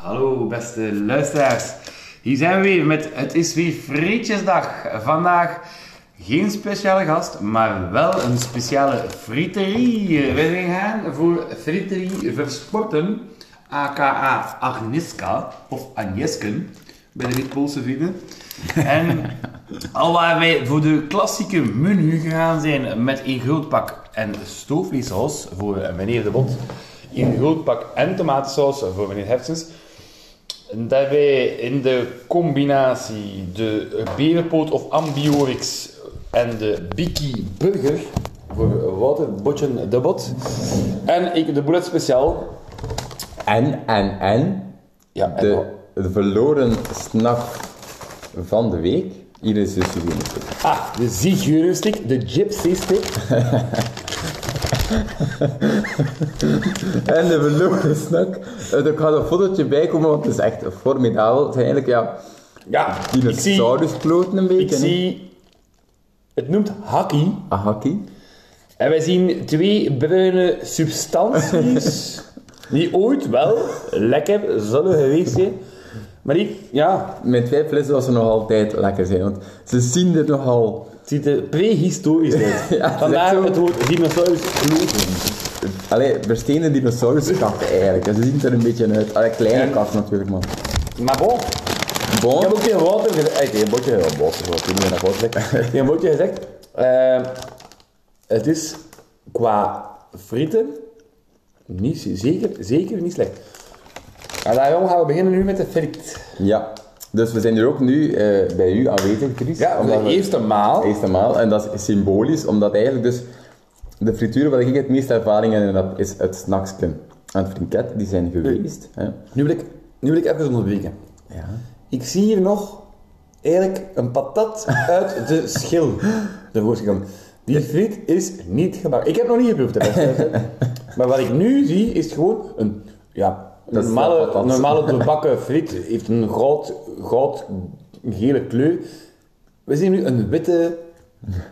Hallo beste luisteraars. Hier zijn we weer met Het is weer Frietjesdag. Vandaag geen speciale gast, maar wel een speciale friterie. We gaan voor Friterie Versporten, aka Agnieszka of Agnieszken, bij de Wit-Poolse vrienden. En al waar wij voor de klassieke menu gegaan zijn met een groot pak en stoofvleessaus voor meneer De Bot, een groot pak en tomatensaus voor meneer Hefsens, dat wij in de combinatie de berenpoot of ambiorix en de Biki Burger voor Wouter Botjen de Bot en ik de Bullet Speciaal. En, en, en, Ja, en de, de verloren snack van de week. Hier is de Ah, de Zigeunerstick, de Gypsy Stick. En de verloren snack. Eh, Er gaat een fotootje bij komen, want het is echt formidabel. Het zijn eigenlijk, ja, Ja, ik zie, een ik beetje. hè. zie... Het noemt Haki. Ahaki. En wij zien twee bruine substanties die ooit wel lekker zullen geweest zijn. Maar die, ja, Mijn twijfel is dat ze nog altijd lekker zijn, want ze zien er nogal... het ziet er prehistorisch uit. Ja, Vandaar het woord dinosaurus kloten. Allee, verstenen dinosauruskatten eigenlijk. En Ze zien er een beetje uit. Allee, kleine En- kat natuurlijk, man. Maar bon, Bon. ik heb ook tegen Wouter gezegd... eh, tegen Botje, wat ik zeg. Tegen Botje gezegd... eh, het is qua frieten niet, zeker, zeker niet slecht. En daarom gaan we beginnen nu met de friet. Ja. Dus we zijn hier ook nu eh, bij u aanwezig, Chris. Ja, omdat de we- eerste maal. eerste maal. En dat is symbolisch, omdat eigenlijk dus de frituur waar ik het meeste ervaring in heb, is het snacksken. En het frinket, die zijn geweest. Hè. Nu wil ik, nu wil ik even onderbreken. Ja. Ik zie hier nog eigenlijk een patat uit de schil ervoor gekomen. Die friet is niet gebakken. Ik heb nog niet geproefd, hè. Maar wat ik nu zie, is gewoon een, ja, Dat is normale, patat. normale doorbakken friet. heeft een goud, goud gele kleur. We zien nu een witte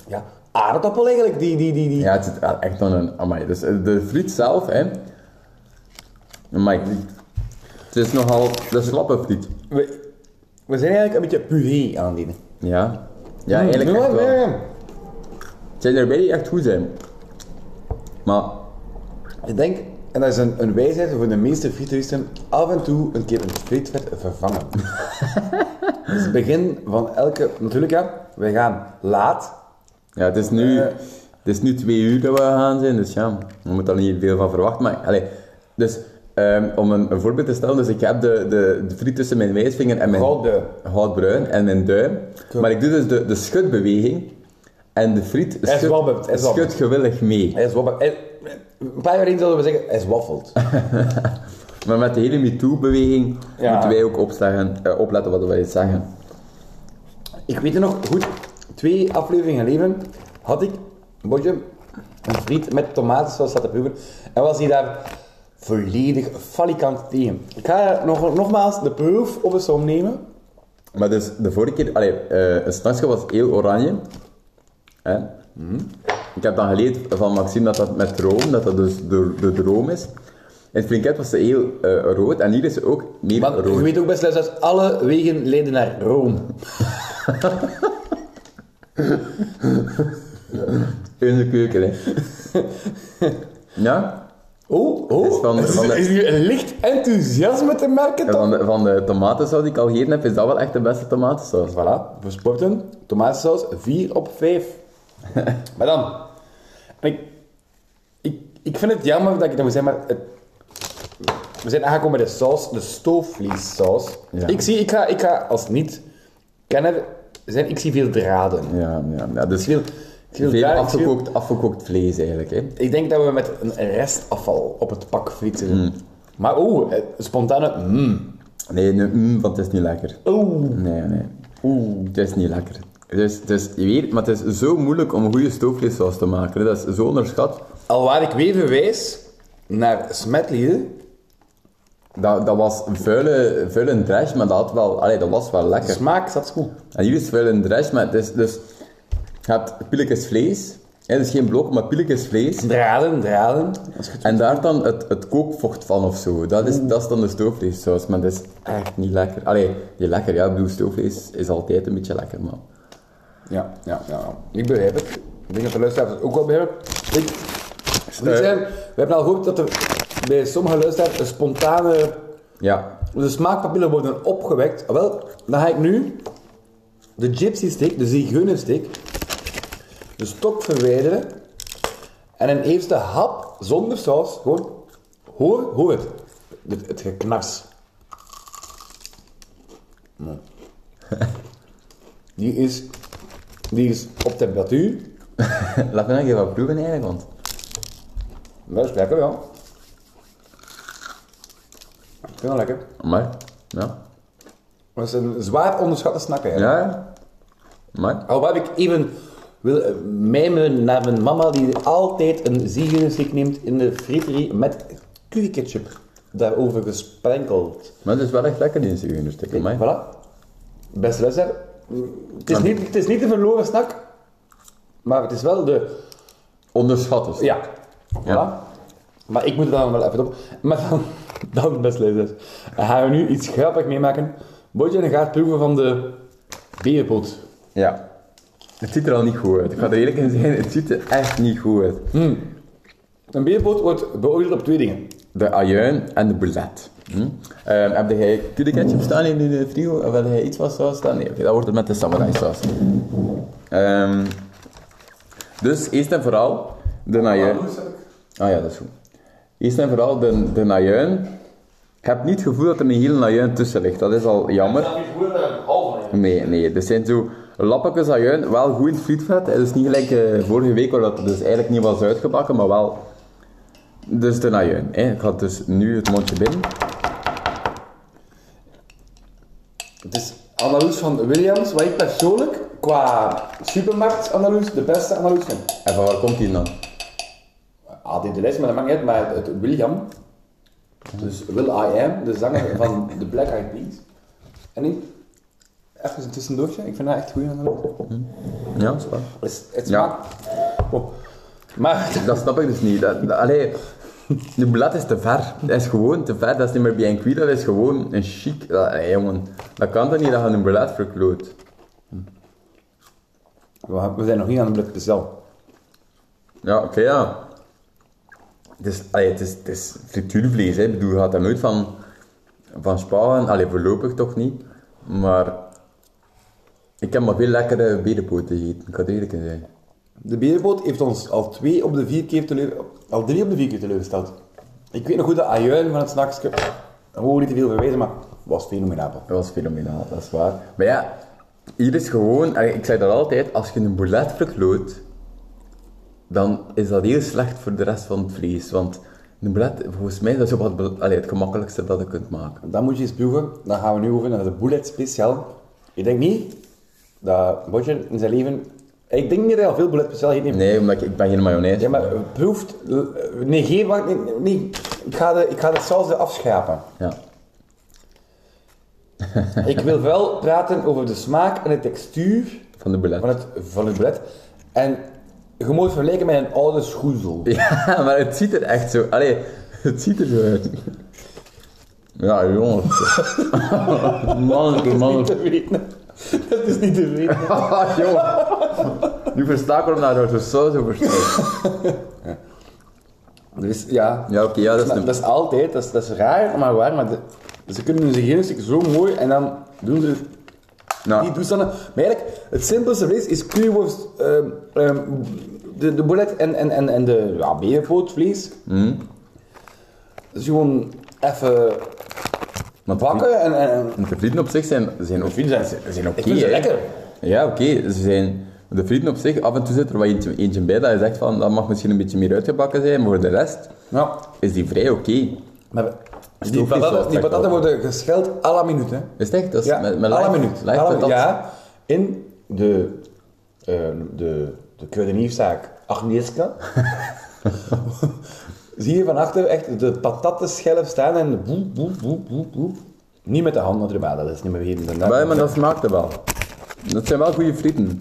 ja, aardappel eigenlijk. Die, die, die, die. Ja, het zit echt aan een... Amai. Dus eh, de friet zelf, hè. Amai. Het is nogal de slappe friet. We, we zijn eigenlijk een beetje puree aan het. Ja. Ja, eigenlijk echt wel. Het zijn erbij die echt goed zijn. Maar... Ik denk, en dat is een, een wijsheid voor de meeste frieteristen, af en toe een keer een frietvet vervangen. dus het begin van elke... Natuurlijk ja, wij gaan laat. Ja, het is nu, Eh. het is nu twee uur dat we gaan zijn, dus ja, we moeten er niet veel van verwachten. Maar, allee, dus, ehm, om een, een voorbeeld te stellen, dus ik heb de, de, de friet tussen mijn wijsvinger en mijn Gouden. goudbruin en mijn duim. Maar ik doe dus de, de schudbeweging en de friet wabbelt. schudt gewillig mee. Hij is wabbel. hij- Een paar jaar geleden zouden we zeggen, hij is waffelt. Maar met de hele MeToo-beweging Ja. moeten wij ook eh, opletten wat wij zeggen. Ik weet het nog goed, twee afleveringen geleden had ik, Botje, een friet met tomatensaus laten proeven. En was hij daar volledig falikant tegen. Ik ga nog, nogmaals de proef op een som nemen. Maar dus de vorige keer, allee, eh een was heel oranje. Hè? Ik heb dan geleerd van Maxime dat dat met room, dat dat dus de, de droom is. En het was heel eh, rood en hier is ze ook meer Want je rood. weet ook best dat alle wegen leiden naar Rome. In de keuken, hè. ja? Oh, oh. Is van- is, van de- is hier een licht enthousiasme te merken, van de, van de tomatensaus die ik al gegeten heb, is dat wel echt de beste tomatensaus. Voilà, voor sporten, tomatensaus, 4 op 5. maar dan, ik, ik, ik vind het jammer dat ik dat moet zeggen, maar het, we zijn aangekomen bij de saus, de stoofvleessaus. Ja. Ik zie, ik ga, ik ga als niet-kenner zijn, ik zie veel draden. Ja, ja, ja dus veel, veel afgekookt, afgekookt vlees eigenlijk, hè. Ik denk dat we met een restafval op het pak friet zitten. Maar oeh, eh, spontane mm. Nee, nee mm, want het is niet lekker. Oeh. Nee, nee. Oeh, het is niet lekker. Dus, dus je weet, maar het is zo moeilijk om een goede stoofvleessaus te maken. hè. Dat is zo onderschat. Alwaar ik weer verwijs naar smetlieden. Dat, dat was vuile, vuile trash, maar dat, had wel, allee, dat was wel De lekker. smaak zat goed. En hier is vuile trash, maar het is dus... Je hebt pilletjes vlees het is geen blok, maar pilletjes vlees. Draden, draden. Het- En daar dan het, het kookvocht van of zo. Dat is, dat is dan de stoofvleessaus, maar dat is echt niet lekker. Allee, niet lekker, ja. Ik bedoel, stoofvlees is altijd een beetje lekker, maar... Ja, ja, ja. Ik begrijp het. Ik denk dat de luisteraars het ook wel begrijpen. Ik, zeggen, we hebben al gehoord dat er bij sommige luisteraars een spontane... Ja, De smaakpapillen worden opgewekt. Wel, dan ga ik nu de gypsy steak, de zigeunersteak, de stok verwijderen en een eerste hap zonder saus, gewoon, hoor, hoor het, het, het geknars. Die is, die is op temperatuur. laat me nog even wat proeven eigenlijk, want... Dat is lekker, ja. Het lekker. Maar, ja. Dat is een zwaar onderschatte snack, hè. Ja, ja. Maar, Al heb ik even wil eh, mijmeren naar mijn mama die altijd een ziegenstick neemt in de friterie met curryketchup daarover gesprenkeld. maar het is wel echt lekker, die zigeunerstuk, Kijk, maar... voilà. Beste luisteraar, het is, niet, het is niet de verloren snack, maar het is wel de... Onderschat dus. Ja, voilà. Ja. Maar ik moet er dan wel even op. Maar dan, dan beste luisteraars, dan gaan we nu iets grappigs meemaken. Bootje gaat proeven van de berenpoot. Ja. Het ziet er al niet goed uit. Ik ga er eerlijk in zijn, het ziet er echt niet goed uit. Een berenpoot wordt beoordeeld op twee dingen. De ajuin en de boulet. Hm? Ehm, heb jij curry ketchup staan in de frigo? Of heb jij iets van saus staan? Nee, oké, dat wordt het met de samurai saus. Ehm, dus eerst en vooral de ajuin. Ah ja, dat is goed. Eerst en vooral de, de ajuin. Ik heb niet het gevoel dat er een hele ajuin tussen ligt. Dat is al jammer. Nee, nee. Er zijn zo lappetjes ajuin, wel goed in het frietvet. Het is niet gelijk eh, vorige week, waar dat dus eigenlijk niet was uitgebakken, maar wel... Dus de ajuin. Hè. Ik ga dus nu het mondje binnen. Het is Annaloes van Williams, wat ik persoonlijk qua supermarktanalyse de beste analyse vind. En van waar komt die dan? Ah, die de lijst, maar dat maakt niet uit, maar het William, dus Will I Am, de zanger van The Black Eyed Peas. En ik, even een tussendoortje, ik vind dat echt goed analyse. Ja, dat is waar. Het, Ja. Oh. Maar, Dat snap ik dus niet. Dat, dat- allee, de blad is te ver. Dat is gewoon te ver. Dat is niet meer cuit, dat is gewoon een chic... Dat, allee, jongen, dat kan toch niet dat je een blad verkloot? we zijn nog niet aan de speciaal. Ja, oké, ja. Het is, allee, het is, het is frituurvlees, hè. Ik bedoel, je gaat daar nooit van, van sparen. Allee, voorlopig toch niet. Maar... Ik heb maar veel lekkere berenpoten gegeten. Ik ga het eerlijk zijn. De berenboot heeft ons al twee op de vier keer teleur... al drie op de vier keer teleurgesteld. Ik weet nog goed dat ajuin van het snackske, gewoon niet te veel verwijzen, maar was fenomenaal. Dat was fenomenaal, dat is waar. Maar ja, hier is gewoon, ik zeg dat altijd, als je een boulet verkloot, dan is dat heel slecht voor de rest van het vlees. Want een boulet, volgens mij, dat is wat, allee, het gemakkelijkste dat je kunt maken. Dan moet je eens proeven. Dan gaan we nu over naar de Bullet Speciaal. Ik denk niet dat Botje in zijn leven... Ik denk niet dat hij al veel Bullet Speciaal heeft. Nee, omdat ik, ik ben geen mayonaise. Ja, maar proeft... eh, Negeer... wacht, Nee, nee, ik ga de, ik ga de saus eraf schrapen. Ja. Ik wil wel praten over de smaak en de textuur Van de boulet. van het, van het bullet. En je moet het vergelijken met een oude schoezel. Ja, maar het ziet er echt zo, allee, het ziet er zo uit. Ja, jongens. manneke, Niet manneke. te weten. Dat is niet te weten. Joh. Nu versta ik waarom daar zo saus over staat. Dus ja, Ja, oké, ja, dat is dat, een... dat is altijd, dat is, dat is raar, maar waar. Maar de- ze kunnen geen stuk zo mooi en dan doen ze Nou, die toestanden. Maar eigenlijk, het simpelste vlees is curryworst, ehm, ehm, de, de boulet en, en, en, en de ja, berenvootvlees. mm, Dus gewoon even bakken en... en, en de frieten op zich zijn, zijn, ook, vind ze- zijn oké. hè. lekker. Ja, oké. Ze zijn... De frieten op zich, af en toe zit er wat eentje, eentje bij dat je zegt van, dat mag misschien een beetje meer uitgebakken zijn, maar voor de rest Ja, is die vrij oké. maar die zoals die zegt worden gescheld à la minuut, hè. Is het echt? Dat is Ja, met, met à la minuut. ja, in de, eh, de, de kruidenierzaak Agnieszka zie je van achter echt de patattenschelf staan en boe, boe, boe, boe, boe. Niet met de hand natuurlijk, dat is niet meer hier. Maar, maar dat smaakt er wel. Dat zijn wel goede frieten.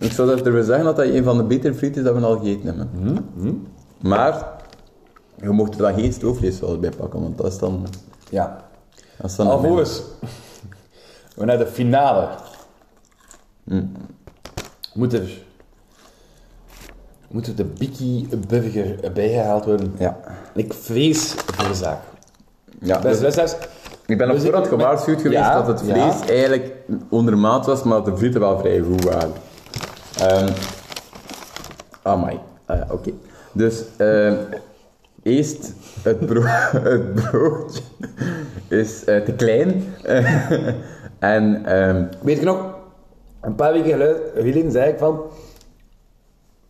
Ik zou dat durven zeggen dat dat een van de betere frieten is dat we al gegeten hebben. Mhm, Maar, je mocht er dan geen stoofvleessaus bij pakken, want dat is dan... Ja. Dat is dan Alvorens we naar de finale moeten er moet er de Biki Burger bijgehaald worden. Ja. Ik vrees voor de zaak. ja dus ik ben op we voorhand zitten met- gewaarschuwd geweest Ja, dat het ja. vlees eigenlijk ondermaat was, maar dat de frieten wel vrij goed waren. Ah ja, oké. Dus, ehm eerst het, bro het broodje is eh, te klein. en ehm weet je nog, een paar weken geleden zei ik van,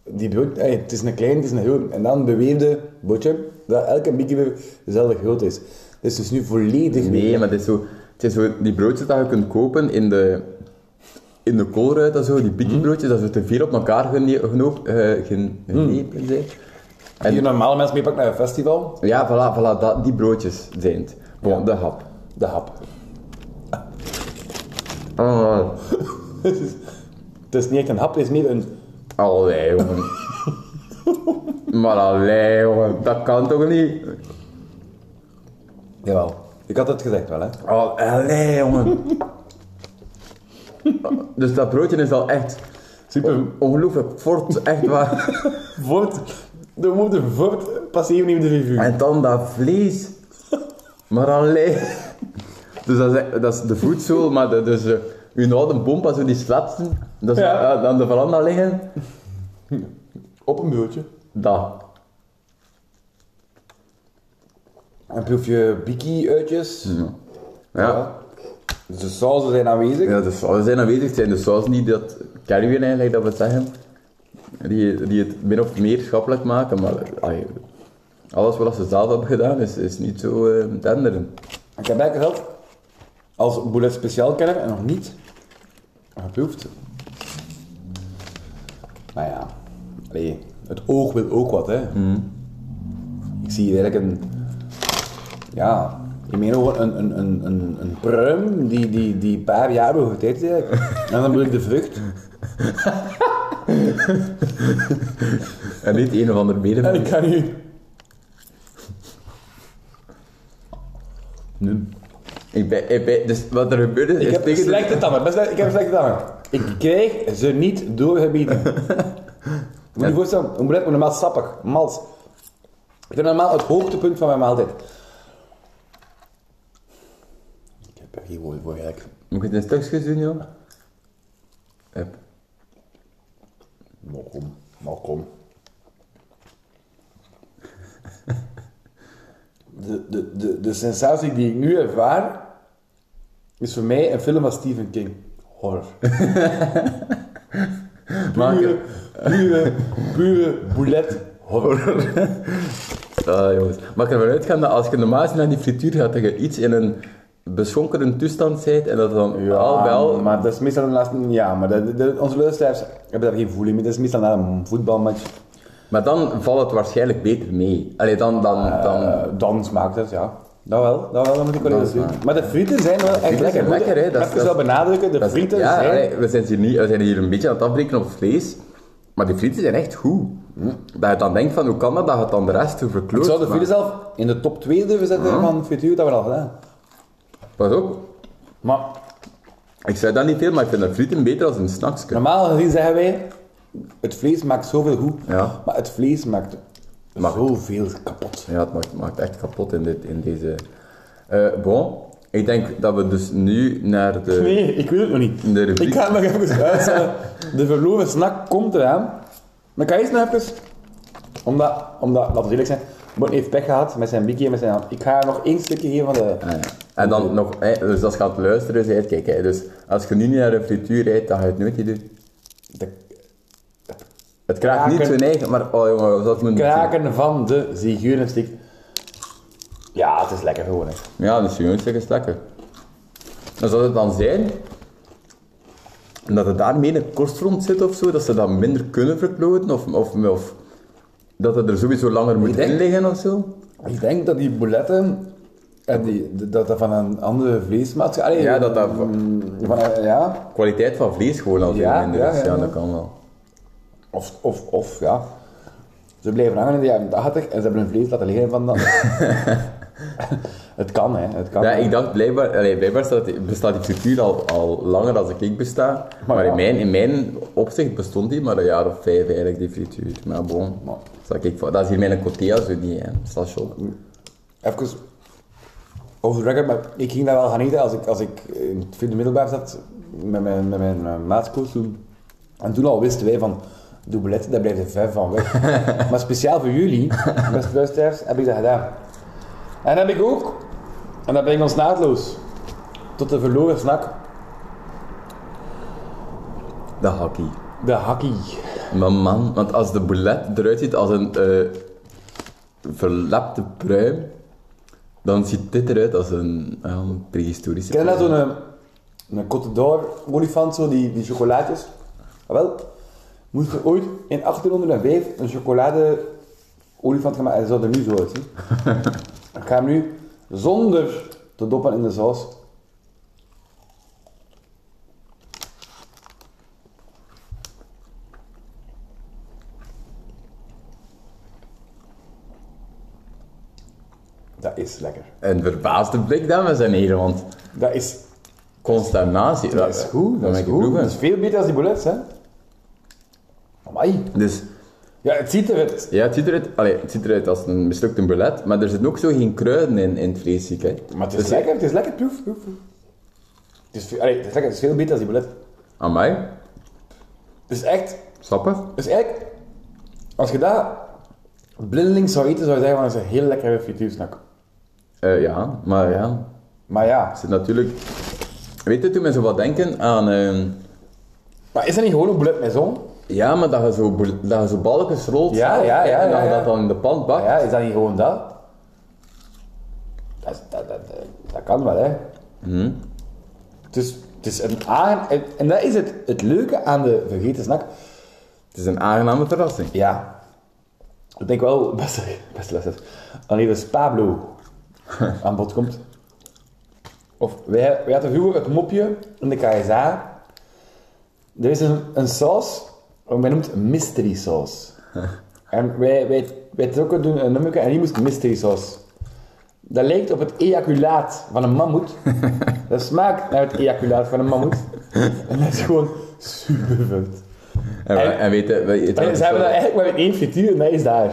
die brood, eh, het is een klein, het is een groot. En dan beweerde Botje dat elke Burger dezelfde grootte is. Dus het is nu volledig Nee, maar het is zo, het is zo die broodjes dat je kunt kopen in de, in de koolruit en zo, die pikkybroodjes, dat ze te veel op elkaar gene, genoop, eh, gen- genepen zijn. En die normale mensen meepakken naar een festival, Ja, voilà, voilà dat, die broodjes zijn het. Bon, de hap. de hap. Oh, het, is, het is niet echt een hap, het is meer een... allee, jongen. maar allee, jongen, dat kan toch niet? Jawel. Ik had het gezegd wel, hè. Oh, allee, jongen. dus dat broodje is al echt Super. ongelooflijk fort, echt waar. Voort. De woorden voort passeren niet in de revue. En dan dat vlees. Maar alleen. Dus dat is, dat is de voedsel, maar dat is uh, uw oude pompa, zo die slatsen. Dat is Ja. uh, aan de veranda liggen. Op een broodje. Dat. En proef je biki-uitjes. Ja. Dus de sauzen zijn aanwezig. ja de sauzen zijn aanwezig. Het zijn de sauzen die dat carryen eigenlijk, dat we zeggen. Die, die het min of meer schappelijk maken, maar alles wat ze zelf hebben gedaan is, is niet zo uh, tender. Ik heb eigenlijk zelf als boulet speciaal kenner en nog niet geproefd. Maar ja, allee, het oog wil ook wat, hè. Ik zie hier eigenlijk een, ja, in mijn ogen een, een, een, een, een pruim die, die, die een paar jaar over tijd is eigenlijk. En dan bedoel ik de vrucht. En niet een of ander En mede. ik kan nu... Nu. Ik ben, ik ben, dus wat er gebeurde is Ik heb tegen slechte tanden. best- Ik heb slechte tanden. Ik krijg ze niet doorgebieden. Moet je je voorstellen, een boulet moet normaal sappig, mals. Ik vind normaal het hoogtepunt van mijn maaltijd. Ik heb er geen woord voor eigenlijk. Moet ik het in stukjes doen, joh? Hup. Kom, kom. De, de, de, de sensatie die ik nu ervaar, is voor mij een film van Stephen King. Horror. Pure, pure, pure boulet horror. Ah, jongens. Maar ik ervan uitgaan dat als je normaal naar die frituur gaat, dat je iets in een beschonkerde toestand bent en dat dan al bij al... maar dat is meestal de laatste... Ja, maar de- onze luisteraars hebben daar geen voeling mee. Dat is meestal na een voetbalmatch. Maar dan valt het waarschijnlijk beter mee. Allee, dan... dan, dan... Eh, dan smaakt het, ja. Dat wel, dat wel, dat moet ik wel Dat even waar. Maar de frieten zijn wel echt lekker. zijn lekker, hè. Dat Dat is- dat wel benadrukken, de dat frieten ja, zijn... allee, we, zijn hier niet, we zijn hier een beetje aan het afbreken op het vlees, maar die frieten zijn echt goed. Dat je dan denkt van, hoe kan dat, dat je het dan de rest te Ik verkloot. zou de frieten zelf in de top 2 durven zetten van frituur, dat we al gedaan. Pas op, Maar ik zei dat niet veel, maar ik vind de frieten beter als een snacksje. normaal gezien zeggen wij, het vlees maakt zoveel goed, Ja. maar het vlees maakt Maakt- zoveel kapot. Ja, het maakt, maakt echt kapot in, dit, in deze... Eh bon, ik denk dat we dus nu naar de... Nee, ik weet het nog niet. De. Ik ga nog even uitstellen. De verloren snack komt eraan. Maar kan je eens nog even... Omdat, omdat laten we eerlijk zijn, Morten heeft pech gehad met zijn bikkie en met zijn hand. Ik ga nog één stukje geven van de... Ah, ja. En dan nog, hè, dus als je het luisteren bent, kijk, hè, dus als je nu niet naar de frituur rijdt, dan ga je het nooit niet doen. de Het kraakt niet zijn eigen, maar oh jongen, dat moet kraken van de zigeunerstik. Ja, het is lekker gewoon. Hè. Ja, is gewoon is lekker. Dan zou het dan zijn dat er daarmee een korstrond zit of zo, dat ze dat minder kunnen verkloten, of, of, of dat het er sowieso langer moet in liggen of zo. Ik denk dat die bouletten... En die, dat dat van een andere vleesmaatschappij... Ja, dat dat- mm, Van, eh, ja, Kwaliteit van vlees gewoon al veel Ja, minder ja, is, ja, dat kan wel. Of, of, of, ja. Ze blijven hangen in de jaren 80 en ze hebben hun vlees laten liggen van dat. het kan, hè. Het kan. Ja, ik dacht blijkbaar, allee, blijkbaar staat, bestaat die frituur al, al langer dan ik besta. Maar, ja. in, mijn, in mijn opzicht bestond die maar een jaar of vijf eigenlijk, die frituur. Maar bon, Maar- dat, ik, dat is hier mijn cotea zo niet, hè. station. Even over record, maar ik ging daar wel gaan eten als ik, als ik in het vierde middelbaar zat met mijn, met mijn uh, maatskoos toen. En toen al wisten wij van, doublette, daar blijft er vijf van weg. maar speciaal voor jullie, beste luisteraars, heb ik dat gedaan. En heb ik ook, en dat brengt ons naadloos, tot de verloren snak, De hakkie. de hakkie. Maar man, want als de boulet eruit ziet als een eh verlapte pruim, dan ziet dit eruit als een, een prehistorische Ken je dat zo'n een, een Côte d'Or olifant, zo, die, die chocolaatjes? Ah, wel, moest er ooit in 1805 een chocolade olifant gaan maken, en dat zou er nu zo uitzien. Ik ga hem nu zonder te doppen in de saus. Is lekker. Een verbaasde blik dan met zijn heren, want Dat is, consternatie. dat is goed. Dat is, goed. proeven. Dat is veel beter dan die boulettes, hè? Amai. Dus Ja, het ziet eruit. ja, het ziet, eruit, allee, het ziet eruit als een mislukte boulet, maar er zitten ook zo geen kruiden in, in het vlees, zie ik, hè. Maar het is Dus- lekker, het is lekker, proef, proef. Het is, veel- allee, het is lekker, het is veel beter dan die boulet. Amai, Het is echt, sappig. het is eigenlijk, als je dat blindelings zou eten, zou je zeggen van, het is een heel lekkere frituursnak. Eh, ja, maar ja, Maar ja, het zit natuurlijk... Weet je, toen zo wat denken aan... ehm, maar is dat niet gewoon een boulet met zon? ja, maar dat je zo, dat je zo balkjes rolt Ja, ja, ja, en dat ja, je dat dan in de pan bakt. Ja, is dat niet gewoon dat? Dat, is- dat, dat, dat, kan wel, hè. Mhm. Het is, het is een aan, en, dat is het, het leuke aan de vergeten snack. Het is een aangename verrassing. Ja. Ik denk wel, beste, beste lessen, wanneer dus Pablo aan bod komt. Of wij, wij hadden vroeger het mopje in de KSA. Er is een, een saus, wat men noemt mystery saus. en wij, wij, wij trokken toen een nummer en die moest mystery saus. Dat lijkt op het ejaculaat van een mammoet. dat smaakt naar het ejaculaat van een mammoet. en dat is gewoon super vet. En, En- en weet je, weet je ze hebben dat eigenlijk maar één frituur en dat is daar.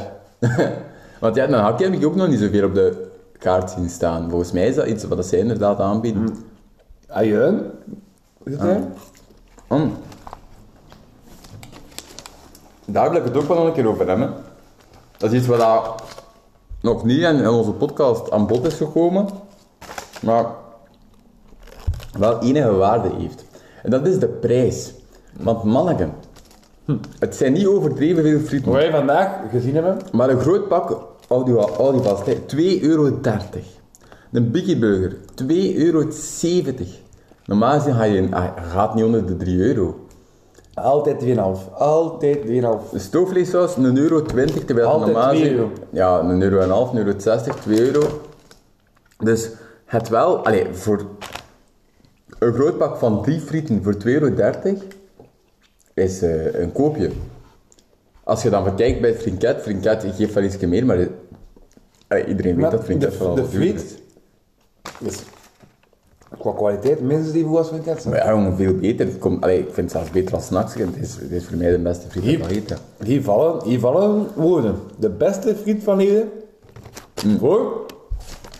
Want ja, een hakje heb ik ook nog niet zoveel op de kaart zien staan. Volgens mij is dat iets wat zij inderdaad aanbieden. Ajuin? Is het hè? Mm. Daar wil ik het ook wel nog een keer over hebben. Dat is iets wat daar nog niet in, in onze podcast aan bod is gekomen, maar wel enige waarde heeft. En dat is de prijs. Want manneken, het zijn niet overdreven veel frieten, Wat wij vandaag gezien hebben, maar een groot pak Audi, Audi vast, 2,30 euro. Een Biggie Burger, 2,70 euro. Normaal gezien ga je, ah, je gaat niet onder de 3 euro. altijd 2,5. Altijd 2,5. De stoofvleessaus, 1,20 euro, terwijl Altijd normaal 2 gezien- euro. Ja, 1,5 euro, 1,50 euro, 60, 2 euro. Dus het wel, allee, voor een groot pak van 3 frieten voor 2,30 euro is eh, een koopje. Als je dan verkijkt bij het Frinket, Frinket geeft wel iets meer, maar allee, iedereen weet Maar dat Frinket vooral de friet- is qua kwaliteit minstens even goed als het Maar ja, jongen, veel beter. Het komt, allee, ik vind het zelfs beter als snacks. Het is, het is voor mij de beste friet die Hier. kan eten. Hier vallen, hier vallen woorden. De beste friet van heden. Voor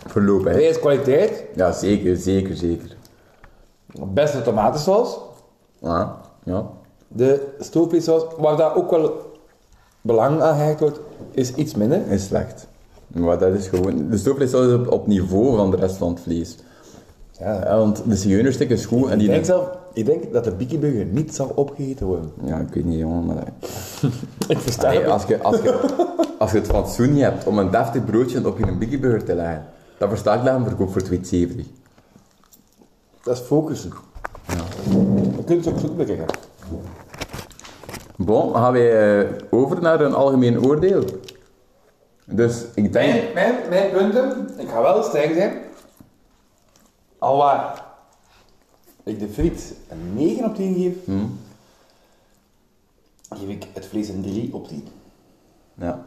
Verloop, hè. prijs-kwaliteit. Ja, zeker, zeker, zeker. Beste tomatensaus. Ja, ja. De stoofvleessaus, waar daar ook wel belang aan gehecht wordt, is iets minder. is slecht. Maar dat is gewoon... De stoofvleessaus is op, op niveau van de rest van het vlees. Ja. Ja, want de zigeunerstik is goed en Ik die... denk zelf, ik denk dat de Biggie Burger niet zal opgegeten worden. Ja, ik weet niet, jongen, maar... Ik versta Allee, als, je, als, je, als je het fatsoen niet hebt om een deftig broodje op je Biggie Burger te leggen, dan versta ik dat een verkoop voor 2,70. Dat is focussen. Je kunt het ook goed bekijken. Bon, dan gaan wij eh, over naar een algemeen oordeel. Dus ik denk... Mijn, mijn, mijn punten, ik ga wel streng zijn. Alwaar ik de friet een 9 op 10 geef, geef ik het vlees een 3 op 10. Ja.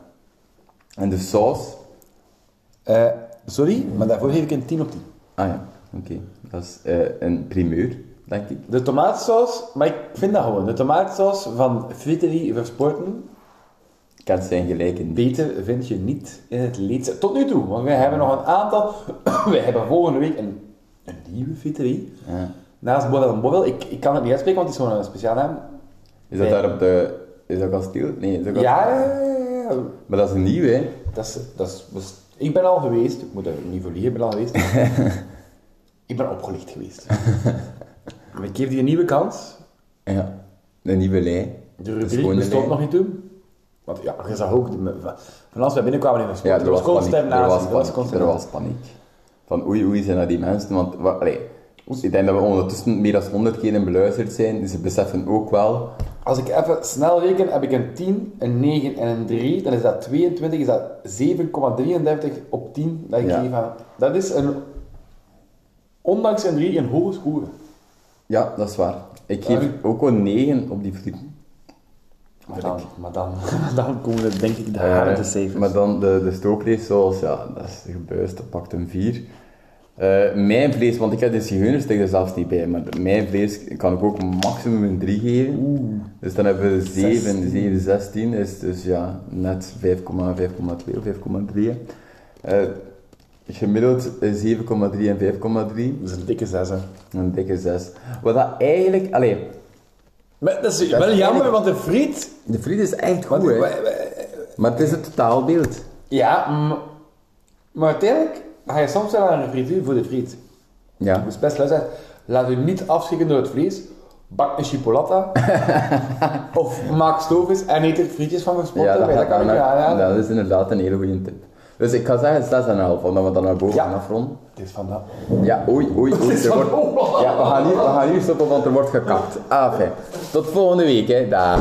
En de saus? Eh, sorry, maar daarvoor geef ik een 10 op 10. Ah ja, oké. Dat is eh, een primeur, denk ik. De tomatensaus, maar ik vind dat gewoon. De tomatensaus van Friterie Versporten, Kent zijn gelijken. beter vind je niet in het Leedse. Tot nu toe, want wij hebben nog een aantal. wij hebben volgende week een, een nieuwe Friterie. Ja. Naast Borrel en Borrel. Ik, ik kan het niet uitspreken, want het is gewoon een speciaal naam. Is dat daar op de... Is dat kasteel? Nee, is dat? Ja, ja, ja, ja. Maar dat is een nieuw, hè? Dat is, dat is, ik ben al geweest, ik moet er niet voor liegen, ik ben al geweest. ik ben opgelicht geweest. Maar ik geef die een nieuwe kans. Ja. Een nieuwe lei. De rubriek bestond nog niet toen. Want ja, je zag ook, van- als wij binnenkwamen in de school, Ja, er er was paniek. Er was er was paniek. Er was. Van oei oei zijn dat die mensen, want wa- allee, ik denk dat we ondertussen meer dan 100 keer beluisterd zijn, dus ze beseffen ook wel. Als ik even snel reken, heb ik een 10, een 9 en een 3, dan is dat 22, is dat 7,33 op 10 dat ik Ja. geef aan. Dat is een, ondanks een 3, een hoge score. Ja, dat is waar. Ik geef Ja, ook een 9 op die frieten. Maar dan, maar dan, dan komen we denk ik de Eh, harde cijfers. maar dan de, de stookvlees, zoals, ja, dat is gebuist, dat pakt een 4. Eh, mijn vlees, want ik heb de zigeunerstek er zelfs niet bij, maar mijn vlees kan ik ook maximum een 3 geven. Dus dan hebben we 7, 16. 7, 16, is dus ja, net 5,2 of 5,3. Eh gemiddeld eh, 7,3 en 5,3. Dat is een dikke 6, hè. Een dikke 6. Wat dat eigenlijk, allee, Maar dat is is wel jammer, want de friet... de friet is echt goed, hè. Maar het is het totaalbeeld. ja, maar uiteindelijk ga je soms wel naar een frituur voor de friet. Ja. Dus best luisteren, laat u niet afschrikken door het vlees. Bak een chipolata. of maak stoofjes en eet er frietjes van verspotten. Ja, dat, kan ik aanraden. dat is inderdaad een hele goede tip. Dus ik ga zeggen 6,5, omdat we dan naar boven Ja. gaan afronden. Het is van dat. Ja, oei, oei, oei. er wordt- Ja, we gaan, hier, we gaan hier stoppen, want er wordt gekapt. Ah, fijn. Tot volgende week, hè. Dag.